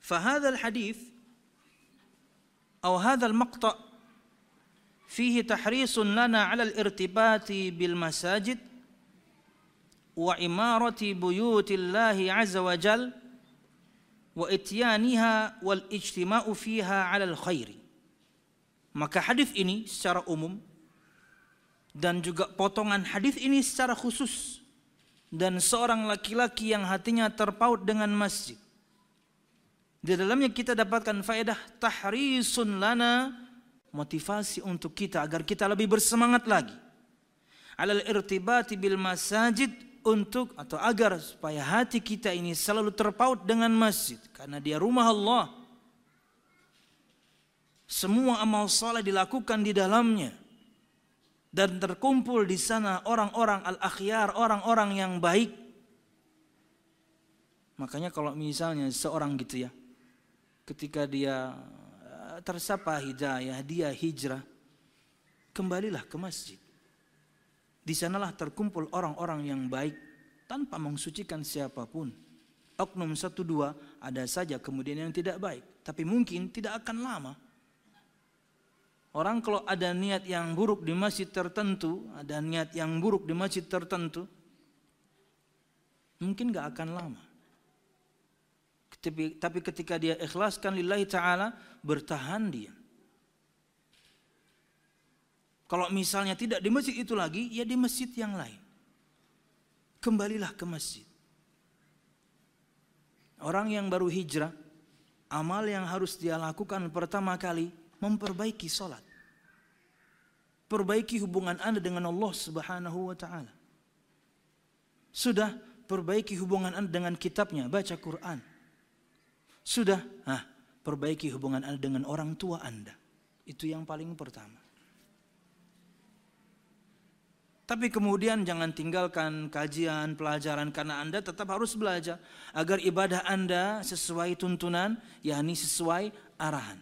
فهذا الحديث أو هذا المقطع فيه تحريص لنا على الارتباط بالمساجد وعمارة بيوت الله عز وجل وإتيانها والاجتماع فيها على الخير maka hadis ini secara umum dan juga potongan hadis ini secara khusus dan seorang laki-laki yang hatinya terpaut dengan masjid di dalamnya kita dapatkan faedah tahrisun lana motivasi untuk kita agar kita lebih bersemangat lagi. Alal irtibati bil masajid untuk atau agar supaya hati kita ini selalu terpaut dengan masjid karena dia rumah Allah. Semua amal saleh dilakukan di dalamnya dan terkumpul di sana orang-orang al-akhyar, orang-orang yang baik. Makanya kalau misalnya seorang gitu ya, ketika dia tersapa hidayah, dia hijrah, kembalilah ke masjid. Di sanalah terkumpul orang-orang yang baik tanpa mensucikan siapa pun. Oknum satu dua ada saja kemudian yang tidak baik. Tapi mungkin tidak akan lama. Orang kalau ada niat yang buruk di masjid tertentu, ada niat yang buruk di masjid tertentu, mungkin gak akan lama. Tapi, tapi ketika dia ikhlaskan lillahi ta'ala, bertahan dia. Kalau misalnya tidak di masjid itu lagi, ya di masjid yang lain. Kembalilah ke masjid. Orang yang baru hijrah, amal yang harus dia lakukan pertama kali, memperbaiki sholat. Perbaiki hubungan anda dengan Allah subhanahu wa ta'ala. Sudah perbaiki hubungan anda dengan kitabnya, baca Quran. Sudah, nah, perbaiki hubungan Anda dengan orang tua Anda. Itu yang paling pertama. Tapi kemudian jangan tinggalkan kajian, pelajaran karena Anda tetap harus belajar agar ibadah Anda sesuai tuntunan, yakni sesuai arahan.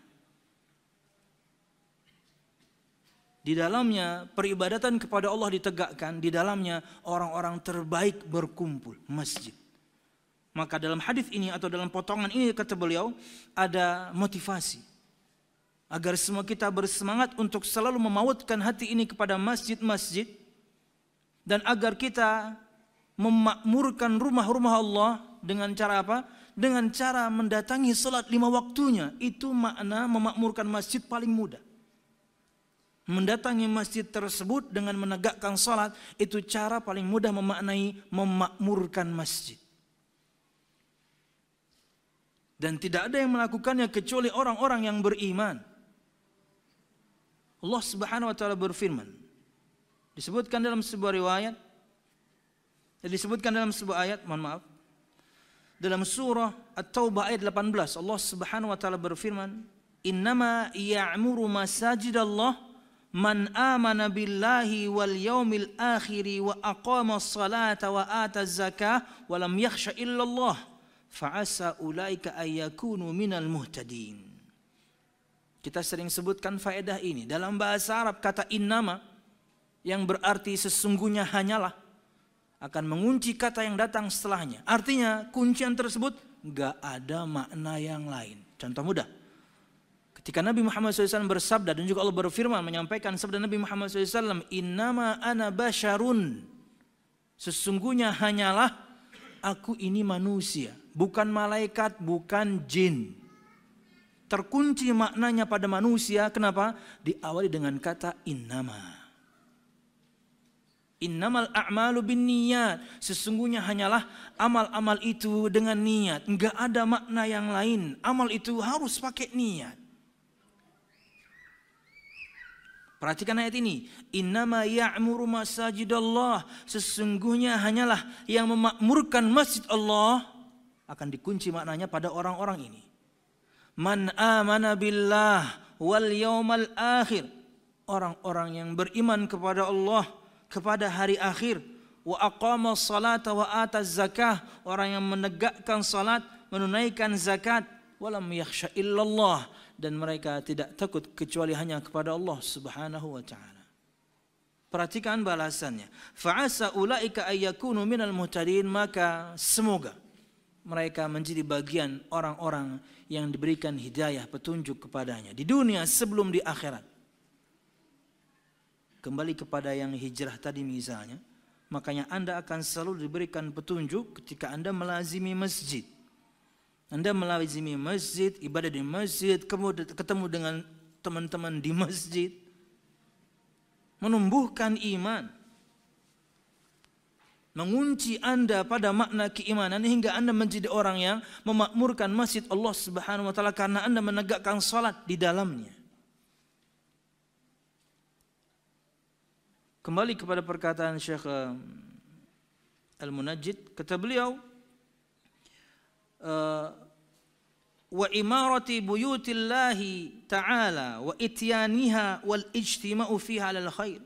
Di dalamnya peribadatan kepada Allah ditegakkan, di dalamnya orang-orang terbaik berkumpul, masjid. Maka dalam hadis ini atau dalam potongan ini kata beliau ada motivasi agar semua kita bersemangat untuk selalu memautkan hati ini kepada masjid-masjid dan agar kita memakmurkan rumah-rumah Allah dengan cara apa? Dengan cara mendatangi salat lima waktunya. Itu makna memakmurkan masjid paling mudah. mendatangi masjid tersebut dengan menegakkan salat itu cara paling mudah memaknai memakmurkan masjid. Dan tidak ada yang melakukannya kecuali orang-orang yang beriman. Allah Subhanahu wa taala berfirman. Disebutkan dalam sebuah riwayat disebutkan dalam sebuah ayat, mohon maaf. Dalam surah At-Taubah ayat 18 Allah Subhanahu wa taala berfirman, "Innama ya'muru masajidallah man amana billahi wal yaumil akhiri wa aqama salata wa ata zakah wa lam yakhsha illa Allah fa'asa ulaika ayyakunu minal muhtadin. Kita sering sebutkan faedah ini. Dalam bahasa Arab kata innama yang berarti sesungguhnya hanyalah akan mengunci kata yang datang setelahnya. Artinya kuncian tersebut gak ada makna yang lain. Contoh mudah. Ketika Nabi Muhammad SAW bersabda dan juga Allah berfirman menyampaikan sabda Nabi Muhammad SAW, Innama ana basharun. Sesungguhnya hanyalah aku ini manusia, bukan malaikat, bukan jin. Terkunci maknanya pada manusia, kenapa? Diawali dengan kata innama. Innamal a'malu bin niyat. Sesungguhnya hanyalah amal-amal itu dengan niat. Enggak ada makna yang lain. Amal itu harus pakai niat. Perhatikan ayat ini. Innama ya'muru masajidallah. Sesungguhnya hanyalah yang memakmurkan masjid Allah akan dikunci maknanya pada orang-orang ini. Man amana billah wal yawmal akhir. Orang-orang yang beriman kepada Allah, kepada hari akhir. Wa aqama salata wa ata zakah. Orang yang menegakkan salat, menunaikan zakat. Walam yakhsha illallah dan mereka tidak takut kecuali hanya kepada Allah Subhanahu wa taala. Perhatikan balasannya. Fa'asa ulaika ayyakunu minal muhtadin maka semoga mereka menjadi bagian orang-orang yang diberikan hidayah petunjuk kepadanya di dunia sebelum di akhirat. Kembali kepada yang hijrah tadi misalnya, makanya Anda akan selalu diberikan petunjuk ketika Anda melazimi masjid. Anda melazimi masjid, ibadah di masjid, ketemu dengan teman-teman di masjid. Menumbuhkan iman. Mengunci Anda pada makna keimanan hingga Anda menjadi orang yang memakmurkan masjid Allah Subhanahu wa taala karena Anda menegakkan salat di dalamnya. Kembali kepada perkataan Syekh eh, Al-Munajjid, kata beliau, wa imarati buyutillahi ta'ala wa ityaniha wal ijtima'u fiha khair.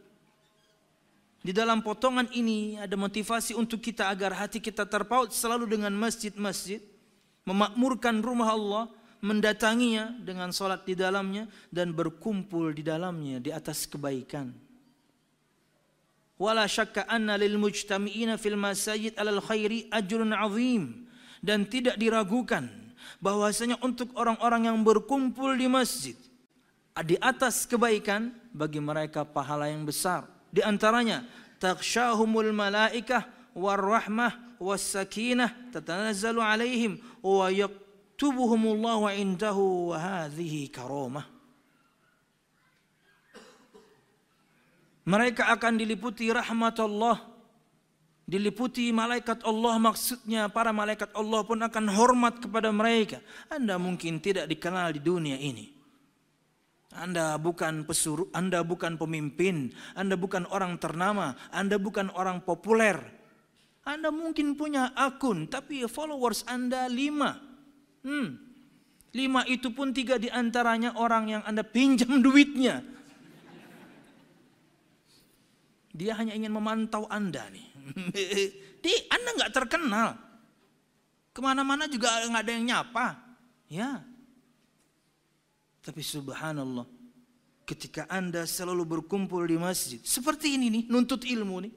Di dalam potongan ini ada motivasi untuk kita agar hati kita terpaut selalu dengan masjid-masjid, memakmurkan rumah Allah, mendatanginya dengan salat di dalamnya dan berkumpul di dalamnya di atas kebaikan. Wala syakka anna lil mujtami'ina fil masajid alal khairi ajrun 'azim dan tidak diragukan bahwasanya untuk orang-orang yang berkumpul di masjid di atas kebaikan bagi mereka pahala yang besar di antaranya takhshahumul malaikah warahmah wassakinah tatanazzalu alaihim wa yaktubuhumullahu indahu wa hadhihi karamah mereka akan diliputi rahmat Allah diliputi malaikat Allah maksudnya para malaikat Allah pun akan hormat kepada mereka. Anda mungkin tidak dikenal di dunia ini. Anda bukan pesuruh, Anda bukan pemimpin, Anda bukan orang ternama, Anda bukan orang populer. Anda mungkin punya akun, tapi followers Anda lima. Hmm. Lima itu pun tiga di antaranya orang yang Anda pinjam duitnya. Dia hanya ingin memantau Anda nih. Di Anda nggak terkenal. Ke mana-mana juga nggak ada yang nyapa. Ya. Tapi subhanallah. Ketika Anda selalu berkumpul di masjid. Seperti ini nih, nuntut ilmu nih.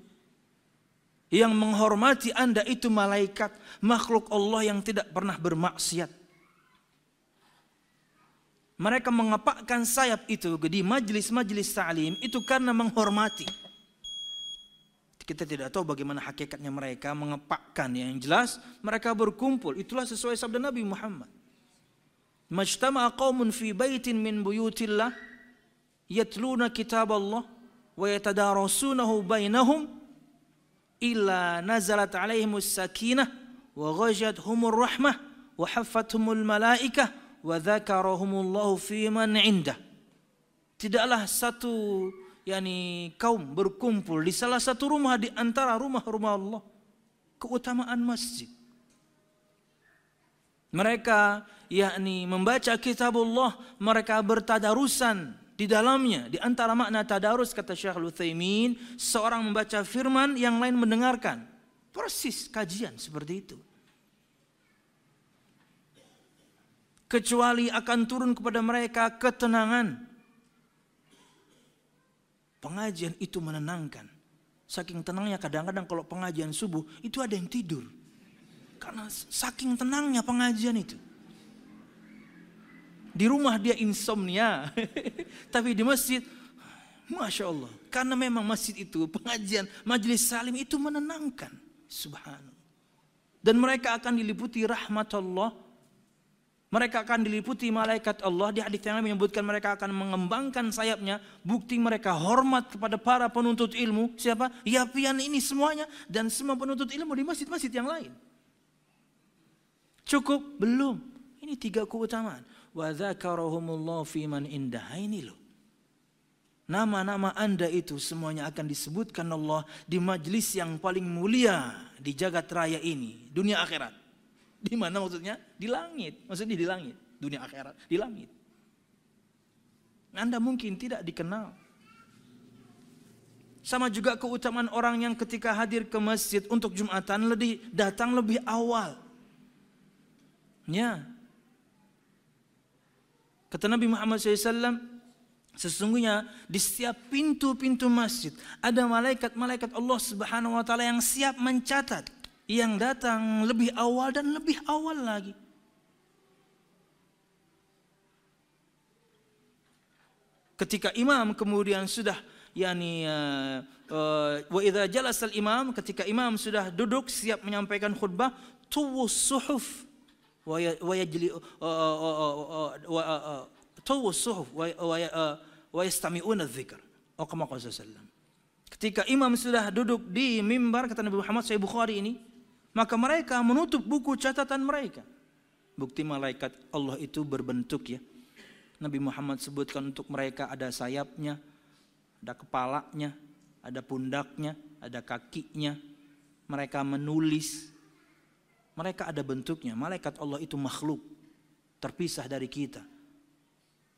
Yang menghormati Anda itu malaikat. Makhluk Allah yang tidak pernah bermaksiat. Mereka mengepakkan sayap itu di majlis-majlis ta'lim itu karena menghormati. Kita tidak tahu bagaimana hakikatnya mereka mengepakkan yang jelas mereka berkumpul. Itulah sesuai sabda Nabi Muhammad. Majtama'a qaumun fi baitin min buyutillah yatluna kitab Allah wa yatadarasunahu bainahum illa nazalat alaihimus sakinah wa ghashiyatuhumur rahmah wa haffathumul malaikah wa fi man indah. Tidaklah satu yakni kaum berkumpul di salah satu rumah di antara rumah-rumah Allah. Keutamaan masjid. Mereka yakni membaca kitabullah, mereka bertadarusan di dalamnya. Di antara makna tadarus kata Syekh Utsaimin, seorang membaca firman yang lain mendengarkan. Persis kajian seperti itu. Kecuali akan turun kepada mereka ketenangan. Pengajian itu menenangkan. Saking tenangnya kadang-kadang kalau pengajian subuh itu ada yang tidur. Karena saking tenangnya pengajian itu. Di rumah dia insomnia. Tapi di masjid, Masya Allah. Karena memang masjid itu, pengajian, majelis salim itu menenangkan. Subhanallah. Dan mereka akan diliputi rahmat Allah. Mereka akan diliputi malaikat Allah. Di hadis yang menyebutkan mereka akan mengembangkan sayapnya. Bukti mereka hormat kepada para penuntut ilmu. Siapa? Yapian ini semuanya. Dan semua penuntut ilmu di masjid-masjid yang lain. Cukup? Belum. Ini tiga keutamaan wa dzakarahumullah indah. Ini loh. Nama-nama Anda itu semuanya akan disebutkan Allah di majlis yang paling mulia di jagat raya ini, dunia akhirat. Di mana maksudnya? Di langit. Maksudnya di langit, dunia akhirat, di langit. Anda mungkin tidak dikenal. Sama juga keutamaan orang yang ketika hadir ke masjid untuk Jumatan lebih datang lebih awal. Ya, Kata Nabi Muhammad SAW, sesungguhnya di setiap pintu-pintu masjid ada malaikat-malaikat Allah Subhanahu wa taala yang siap mencatat yang datang lebih awal dan lebih awal lagi. Ketika imam kemudian sudah yakni uh, uh, wa idza imam ketika imam sudah duduk siap menyampaikan khutbah tuwus suhuf ويجلي طووا الصحف ويستمعون الذكر atau kama sallam. Ketika imam sudah duduk di mimbar kata Nabi Muhammad Sahih Bukhari ini, maka mereka menutup buku catatan mereka. Bukti malaikat Allah itu berbentuk ya. Nabi Muhammad sebutkan untuk mereka ada sayapnya, ada kepalanya, ada pundaknya, ada kakinya. Mereka menulis mereka ada bentuknya. Malaikat Allah itu makhluk. Terpisah dari kita.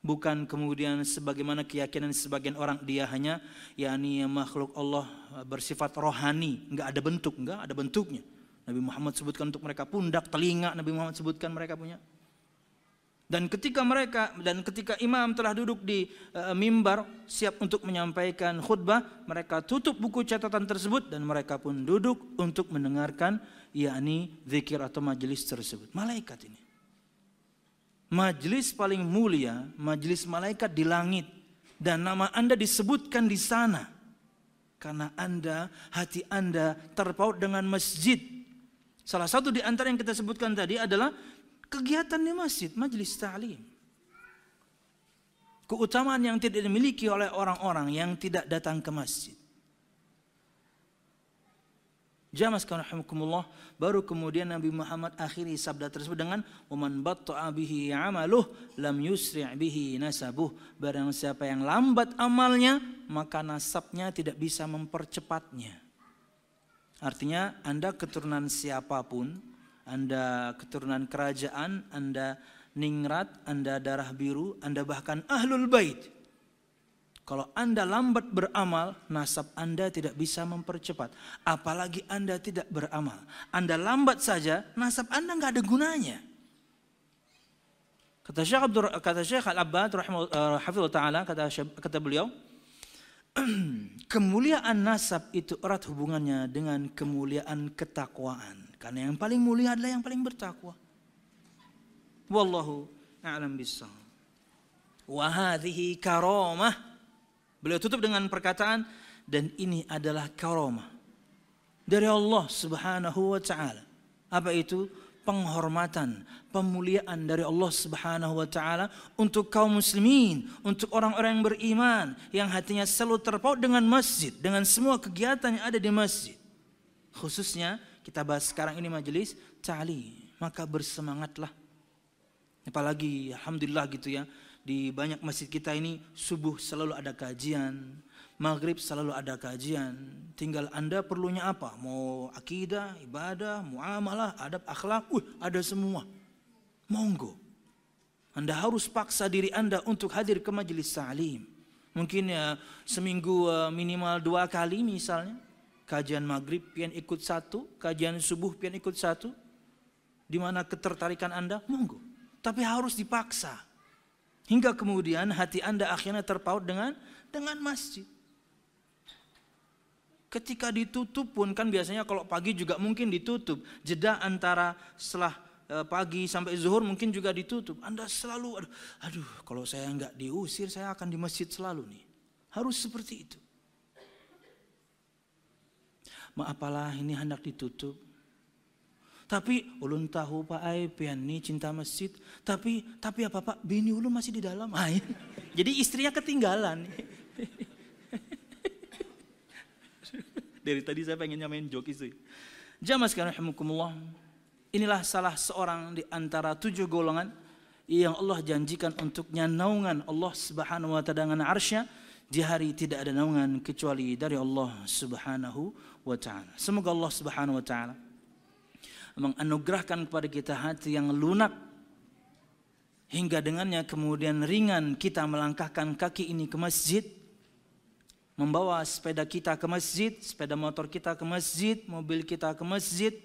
Bukan kemudian sebagaimana keyakinan sebagian orang dia hanya yakni makhluk Allah bersifat rohani, enggak ada bentuk, enggak ada bentuknya. Nabi Muhammad sebutkan untuk mereka pundak, telinga, Nabi Muhammad sebutkan mereka punya. Dan ketika mereka dan ketika imam telah duduk di uh, mimbar siap untuk menyampaikan khutbah, mereka tutup buku catatan tersebut dan mereka pun duduk untuk mendengarkan yakni zikir atau majelis tersebut. Malaikat ini. Majelis paling mulia, majelis malaikat di langit dan nama Anda disebutkan di sana. Karena Anda, hati Anda terpaut dengan masjid. Salah satu di antara yang kita sebutkan tadi adalah kegiatan di masjid, majlis ta'lim. Keutamaan yang tidak dimiliki oleh orang-orang yang tidak datang ke masjid. Jamaah sekalian baru kemudian Nabi Muhammad akhiri sabda tersebut dengan "Waman batta'a bihi 'amaluh lam yusri' bihi nasabuh." Barang siapa yang lambat amalnya, maka nasabnya tidak bisa mempercepatnya. Artinya Anda keturunan siapa pun, anda keturunan kerajaan, Anda ningrat, Anda darah biru, Anda bahkan ahlul bait. Kalau Anda lambat beramal, nasab Anda tidak bisa mempercepat. Apalagi Anda tidak beramal. Anda lambat saja, nasab Anda nggak ada gunanya. Kata Syekh Abdur, kata Syekh Al-Abbad rahimahullah taala kata kata beliau, kemuliaan nasab itu erat hubungannya dengan kemuliaan ketakwaan. Karena yang paling mulia adalah yang paling bertakwa. Wallahu a'lam bissawab. Wa hadhihi karamah. Beliau tutup dengan perkataan dan ini adalah karamah dari Allah Subhanahu wa taala. Apa itu? penghormatan, pemuliaan dari Allah Subhanahu wa taala untuk kaum muslimin, untuk orang-orang yang beriman yang hatinya selalu terpaut dengan masjid, dengan semua kegiatan yang ada di masjid. Khususnya kita bahas sekarang ini majelis ta'lim, maka bersemangatlah. Apalagi alhamdulillah gitu ya, di banyak masjid kita ini subuh selalu ada kajian, maghrib selalu ada kajian. Tinggal anda perlunya apa? Mau akidah, ibadah, muamalah, adab, akhlak, uh, ada semua. Monggo. Anda harus paksa diri anda untuk hadir ke majelis salim. Mungkin ya seminggu uh, minimal dua kali misalnya. Kajian maghrib pian ikut satu, kajian subuh pian ikut satu. Di mana ketertarikan anda? Monggo. Tapi harus dipaksa. Hingga kemudian hati anda akhirnya terpaut dengan dengan masjid. Ketika ditutup pun kan biasanya kalau pagi juga mungkin ditutup. Jeda antara setelah eh, pagi sampai zuhur mungkin juga ditutup. Anda selalu aduh, aduh kalau saya nggak diusir saya akan di masjid selalu nih. Harus seperti itu. Maapalah ini hendak ditutup. Tapi ulun tahu Pak Ai pian nih cinta masjid. Tapi tapi apa Pak? Bini ulun masih di dalam. Ay. Jadi istrinya ketinggalan. Dari tadi saya pengen nyamain joki sih. Jamaah sekarang rahimakumullah. Inilah salah seorang di antara tujuh golongan yang Allah janjikan untuknya naungan Allah Subhanahu wa taala dengan arsy di hari tidak ada naungan kecuali dari Allah Subhanahu wa taala. Semoga Allah Subhanahu wa taala menganugerahkan kepada kita hati yang lunak hingga dengannya kemudian ringan kita melangkahkan kaki ini ke masjid membawa sepeda kita ke masjid, sepeda motor kita ke masjid, mobil kita ke masjid.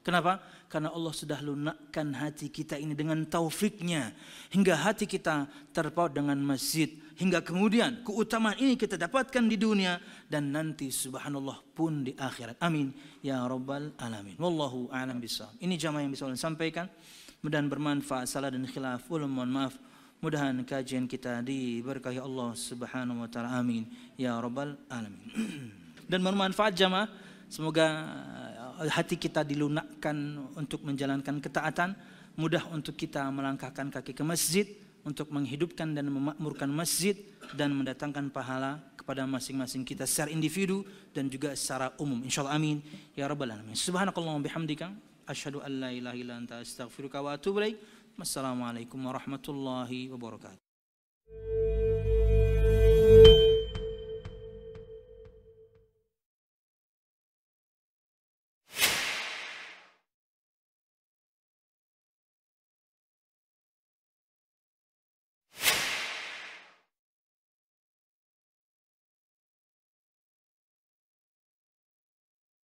Kenapa? Karena Allah sudah lunakkan hati kita ini dengan taufiknya. Hingga hati kita terpaut dengan masjid. Hingga kemudian keutamaan ini kita dapatkan di dunia. Dan nanti subhanallah pun di akhirat. Amin. Ya Rabbal Alamin. Wallahu a'lam bisawab. Ini jamaah yang bisa saya sampaikan. Mudah bermanfaat. Salah dan khilaf. Ulum mohon maaf. Mudahan kajian kita diberkahi Allah Subhanahu wa taala. Amin ya rabbal alamin. Dan bermanfaat jamaah. Semoga uh, hati kita dilunakkan untuk menjalankan ketaatan, mudah untuk kita melangkahkan kaki ke masjid untuk menghidupkan dan memakmurkan masjid dan mendatangkan pahala kepada masing-masing kita secara individu dan juga secara umum. Insyaallah amin ya rabbal alamin. Subhanakallahumma bihamdika asyhadu an la ilaha illa anta astaghfiruka wa atubu ilaik. Wassalamualaikum warahmatullahi wabarakatuh.